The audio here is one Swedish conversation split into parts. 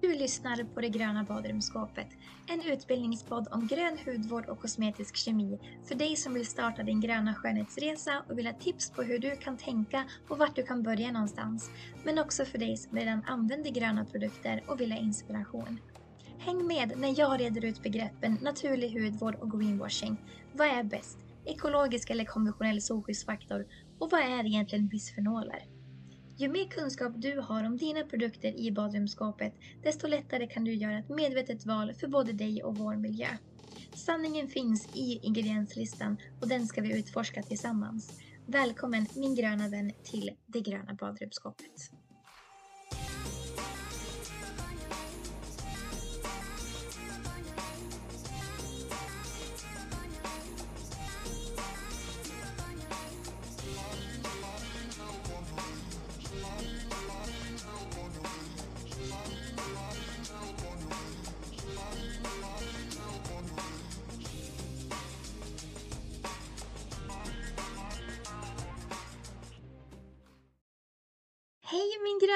Du lyssnar på Det gröna badrumsskåpet, en utbildningspodd om grön hudvård och kosmetisk kemi för dig som vill starta din gröna skönhetsresa och vill ha tips på hur du kan tänka och vart du kan börja någonstans. Men också för dig som redan använder gröna produkter och vill ha inspiration. Häng med när jag reder ut begreppen naturlig hudvård och greenwashing. Vad är bäst? Ekologisk eller konventionell solskyddsfaktor? Och vad är egentligen bisfenoler? Ju mer kunskap du har om dina produkter i badrumsskåpet, desto lättare kan du göra ett medvetet val för både dig och vår miljö. Sanningen finns i ingredienslistan och den ska vi utforska tillsammans. Välkommen min gröna vän till det gröna badrumsskåpet.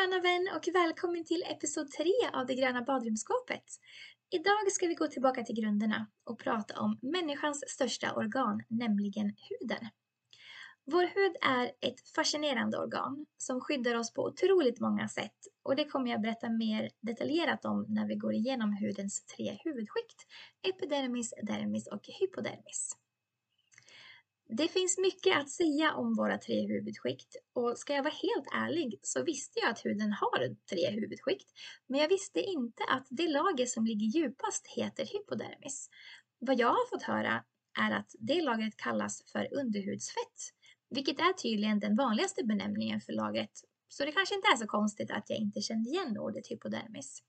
Gröna vän och välkommen till episod 3 av det gröna badrumsskåpet. Idag ska vi gå tillbaka till grunderna och prata om människans största organ, nämligen huden. Vår hud är ett fascinerande organ som skyddar oss på otroligt många sätt och det kommer jag berätta mer detaljerat om när vi går igenom hudens tre huvudskikt, epidermis, dermis och hypodermis. Det finns mycket att säga om våra tre huvudskikt och ska jag vara helt ärlig så visste jag att huden har tre huvudskikt, men jag visste inte att det lager som ligger djupast heter hypodermis. Vad jag har fått höra är att det lagret kallas för underhudsfett, vilket är tydligen den vanligaste benämningen för lagret, så det kanske inte är så konstigt att jag inte kände igen ordet hypodermis.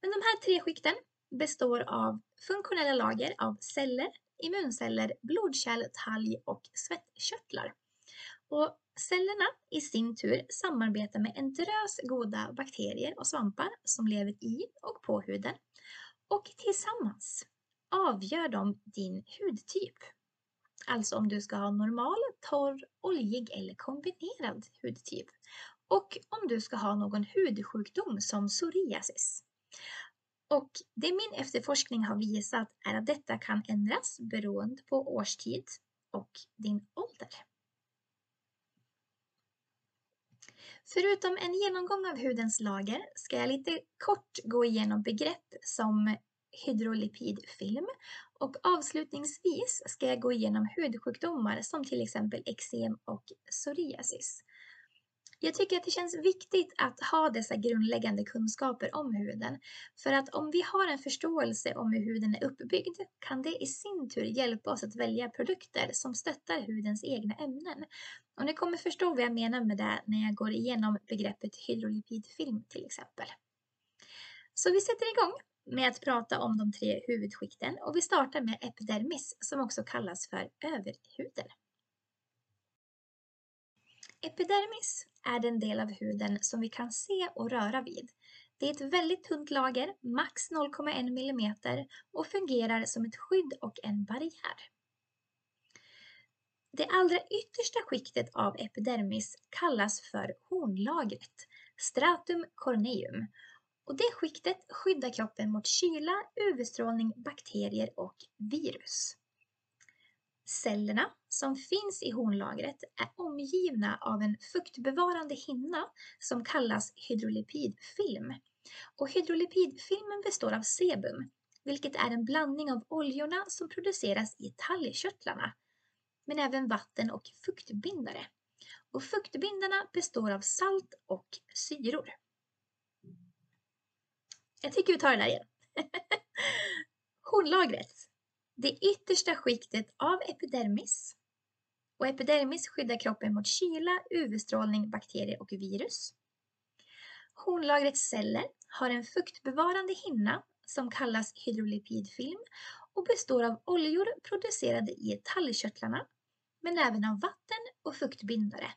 Men de här tre skikten består av funktionella lager av celler, immunceller, blodkärl, talg och svettkörtlar. Och cellerna i sin tur samarbetar med en drös goda bakterier och svampar som lever i och på huden. Och tillsammans avgör de din hudtyp. Alltså om du ska ha normal, torr, oljig eller kombinerad hudtyp. Och om du ska ha någon hudsjukdom som psoriasis. Och det min efterforskning har visat är att detta kan ändras beroende på årstid och din ålder. Förutom en genomgång av hudens lager ska jag lite kort gå igenom begrepp som hydrolipidfilm och avslutningsvis ska jag gå igenom hudsjukdomar som till exempel eksem och psoriasis. Jag tycker att det känns viktigt att ha dessa grundläggande kunskaper om huden. För att om vi har en förståelse om hur huden är uppbyggd kan det i sin tur hjälpa oss att välja produkter som stöttar hudens egna ämnen. Och ni kommer förstå vad jag menar med det när jag går igenom begreppet hydrolipidfilm till exempel. Så vi sätter igång med att prata om de tre huvudskikten och vi startar med epidermis som också kallas för överhuden. Epidermis är den del av huden som vi kan se och röra vid. Det är ett väldigt tunt lager, max 0,1 mm och fungerar som ett skydd och en barriär. Det allra yttersta skiktet av epidermis kallas för hornlagret, stratum corneum. Och det skiktet skyddar kroppen mot kyla, UV-strålning, bakterier och virus. Cellerna som finns i hornlagret är omgivna av en fuktbevarande hinna som kallas hydrolipidfilm. Och hydrolipidfilmen består av sebum, vilket är en blandning av oljorna som produceras i talgkörtlarna, men även vatten och fuktbindare. Och fuktbindarna består av salt och syror. Jag tycker vi tar det där igen. Hornlagret det yttersta skiktet av epidermis. Och epidermis skyddar kroppen mot kyla, UV-strålning, bakterier och virus. Hornlagrets celler har en fuktbevarande hinna som kallas hydrolipidfilm och består av oljor producerade i talgkörtlarna men även av vatten och fuktbindare.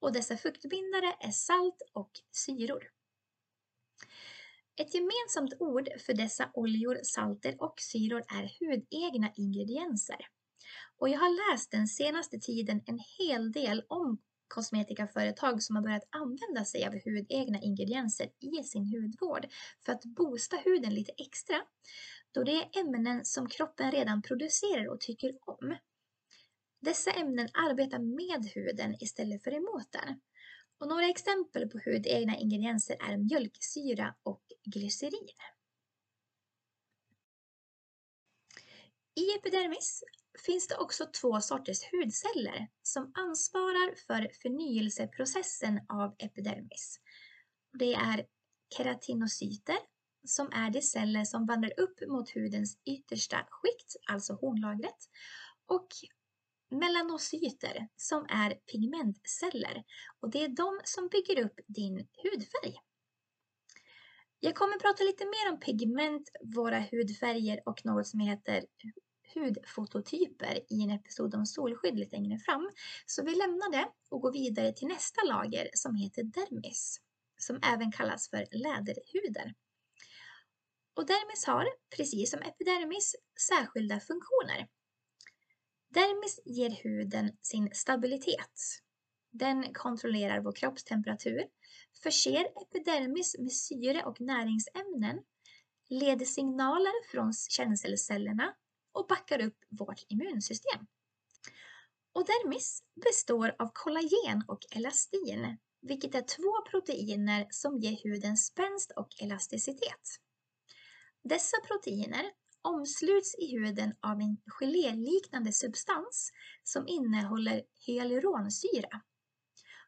Och dessa fuktbindare är salt och syror. Ett gemensamt ord för dessa oljor, salter och syror är hudegna ingredienser. Och jag har läst den senaste tiden en hel del om kosmetikaföretag som har börjat använda sig av hudegna ingredienser i sin hudvård för att boosta huden lite extra, då det är ämnen som kroppen redan producerar och tycker om. Dessa ämnen arbetar med huden istället för emot den. Och några exempel på hudegna ingredienser är mjölksyra och glycerin. I epidermis finns det också två sorters hudceller som ansvarar för förnyelseprocessen av epidermis. Det är keratinocyter som är de celler som vandrar upp mot hudens yttersta skikt, alltså hornlagret, och melanocyter som är pigmentceller och det är de som bygger upp din hudfärg. Jag kommer prata lite mer om pigment, våra hudfärger och något som heter hudfototyper i en episod om solskydd lite längre fram. Så vi lämnar det och går vidare till nästa lager som heter dermis, som även kallas för läderhuden. Och dermis har, precis som epidermis, särskilda funktioner. Dermis ger huden sin stabilitet. Den kontrollerar vår kroppstemperatur, förser epidermis med syre och näringsämnen, leder signaler från känselcellerna och backar upp vårt immunsystem. Och dermis består av kollagen och elastin, vilket är två proteiner som ger huden spänst och elasticitet. Dessa proteiner omsluts i huden av en geléliknande substans som innehåller hyaluronsyra.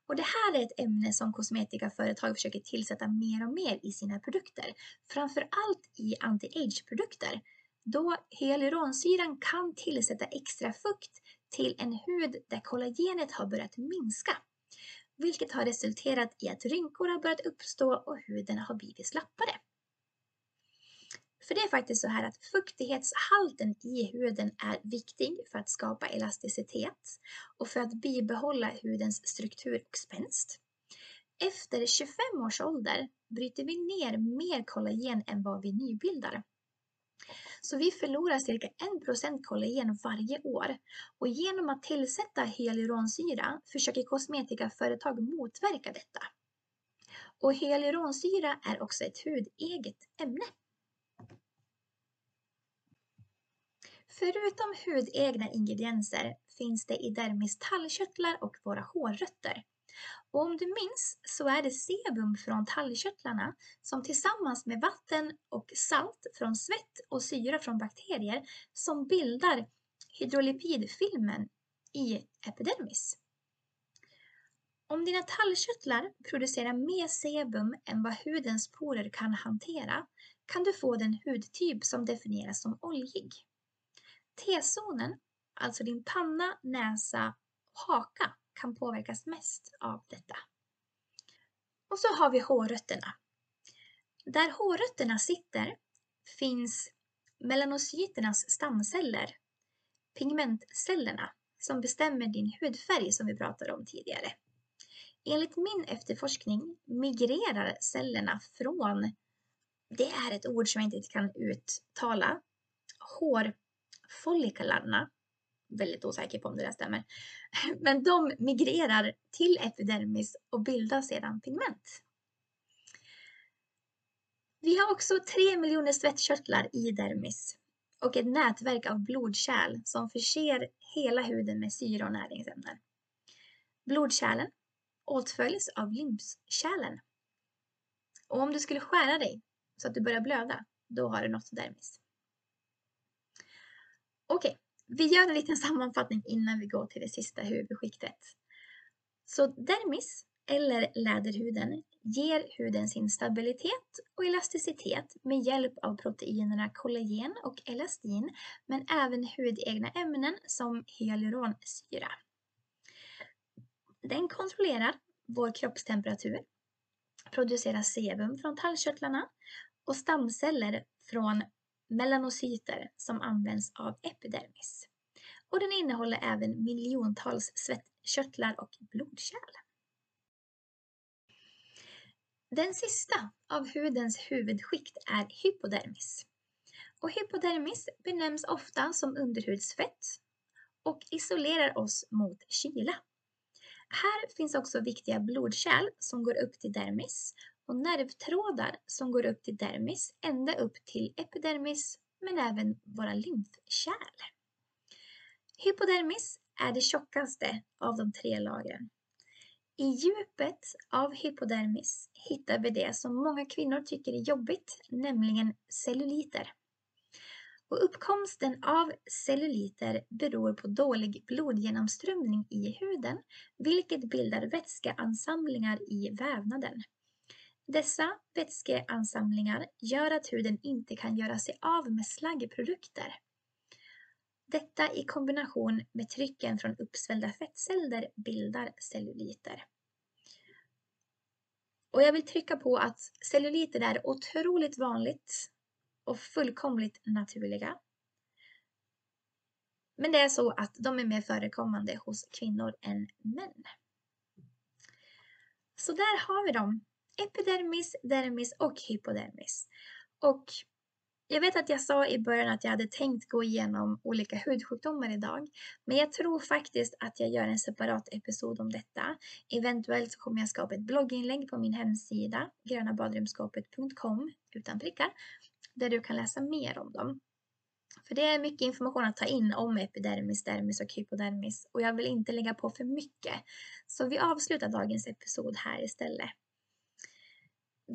Och det här är ett ämne som kosmetikaföretag försöker tillsätta mer och mer i sina produkter, framförallt i anti-age-produkter, då hyaluronsyran kan tillsätta extra fukt till en hud där kollagenet har börjat minska, vilket har resulterat i att rynkor har börjat uppstå och huden har blivit slappare. För det är faktiskt så här att fuktighetshalten i huden är viktig för att skapa elasticitet och för att bibehålla hudens struktur och spänst. Efter 25 års ålder bryter vi ner mer kollagen än vad vi nybildar. Så vi förlorar cirka 1% kollagen varje år och genom att tillsätta hyaluronsyra försöker kosmetikaföretag motverka detta. Och hyaluronsyra är också ett hudeget ämne. Förutom hudegna ingredienser finns det i dermis tallkörtlar och våra hårrötter. Och om du minns så är det sebum från tallkörtlarna som tillsammans med vatten och salt från svett och syra från bakterier som bildar hydrolipidfilmen i epidermis. Om dina tallkörtlar producerar mer sebum än vad hudens porer kan hantera kan du få den hudtyp som definieras som oljig. T-zonen, alltså din panna, näsa och haka, kan påverkas mest av detta. Och så har vi hårrötterna. Där hårrötterna sitter finns melanocyternas stamceller, pigmentcellerna, som bestämmer din hudfärg som vi pratade om tidigare. Enligt min efterforskning migrerar cellerna från, det är ett ord som jag inte kan uttala, hår folliklarna, väldigt osäker på om det där stämmer, men de migrerar till epidermis och bildar sedan pigment. Vi har också tre miljoner svettkörtlar i dermis och ett nätverk av blodkärl som förser hela huden med syre och näringsämnen. Blodkärlen åtföljs av lymfkärlen. Och om du skulle skära dig så att du börjar blöda, då har du nått dermis. Okej, okay. vi gör en liten sammanfattning innan vi går till det sista huvudskiktet. Så dermis, eller läderhuden, ger huden sin stabilitet och elasticitet med hjälp av proteinerna kollagen och elastin, men även hudegna ämnen som hyaluronsyra. Den kontrollerar vår kroppstemperatur, producerar sebum från tallkörtlarna och stamceller från melanocyter som används av epidermis. Och den innehåller även miljontals svettkörtlar och blodkärl. Den sista av hudens huvudskikt är hypodermis. Och hypodermis benämns ofta som underhudsfett och isolerar oss mot kyla. Här finns också viktiga blodkärl som går upp till dermis och nervtrådar som går upp till dermis ända upp till epidermis men även våra lymfkärl. Hypodermis är det tjockaste av de tre lagren. I djupet av hypodermis hittar vi det som många kvinnor tycker är jobbigt, nämligen celluliter. Och uppkomsten av celluliter beror på dålig blodgenomströmning i huden, vilket bildar vätskeansamlingar i vävnaden. Dessa vätskeansamlingar gör att huden inte kan göra sig av med slaggprodukter. Detta i kombination med trycken från uppsvällda fettceller bildar celluliter. Och jag vill trycka på att celluliter är otroligt vanligt och fullkomligt naturliga. Men det är så att de är mer förekommande hos kvinnor än män. Så där har vi dem. Epidermis, dermis och hypodermis. Och jag vet att jag sa i början att jag hade tänkt gå igenom olika hudsjukdomar idag, men jag tror faktiskt att jag gör en separat episod om detta. Eventuellt så kommer jag skapa ett blogginlägg på min hemsida, grönabadrumsskapet.com utan prickar, där du kan läsa mer om dem. För det är mycket information att ta in om epidermis, dermis och hypodermis och jag vill inte lägga på för mycket. Så vi avslutar dagens episod här istället.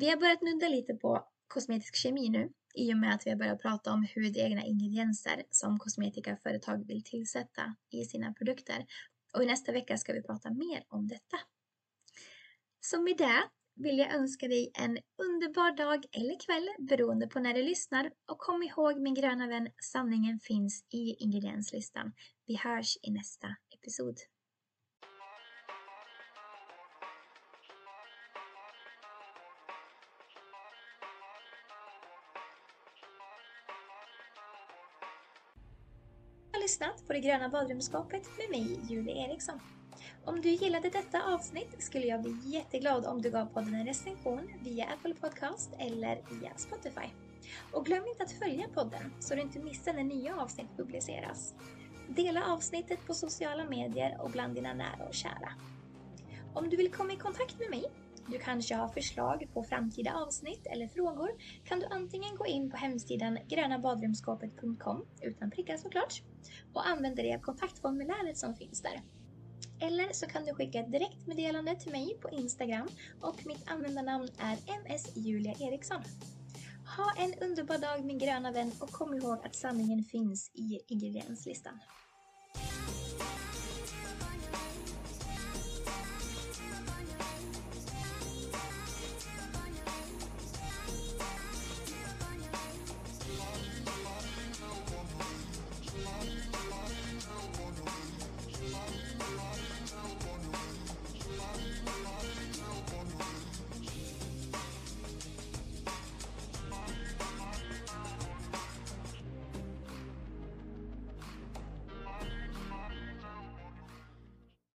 Vi har börjat nudda lite på kosmetisk kemi nu i och med att vi har börjat prata om hudegna ingredienser som kosmetikaföretag vill tillsätta i sina produkter. Och i nästa vecka ska vi prata mer om detta. Så med det vill jag önska dig en underbar dag eller kväll beroende på när du lyssnar och kom ihåg min gröna vän, sanningen finns i ingredienslistan. Vi hörs i nästa episod. Lyssnat på det gröna badrumsskapet med mig, Julie Eriksson. Om du gillade detta avsnitt skulle jag bli jätteglad om du gav podden en recension via Apple Podcast eller via Spotify. Och glöm inte att följa podden så du inte missar när nya avsnitt publiceras. Dela avsnittet på sociala medier och bland dina nära och kära. Om du vill komma i kontakt med mig du kanske har förslag på framtida avsnitt eller frågor kan du antingen gå in på hemsidan grönabadrumsskapet.com utan prickar såklart och använda det kontaktformuläret som finns där. Eller så kan du skicka ett direktmeddelande till mig på Instagram och mitt användarnamn är msjuliaeriksson. Ha en underbar dag min gröna vän och kom ihåg att sanningen finns i ingredienslistan.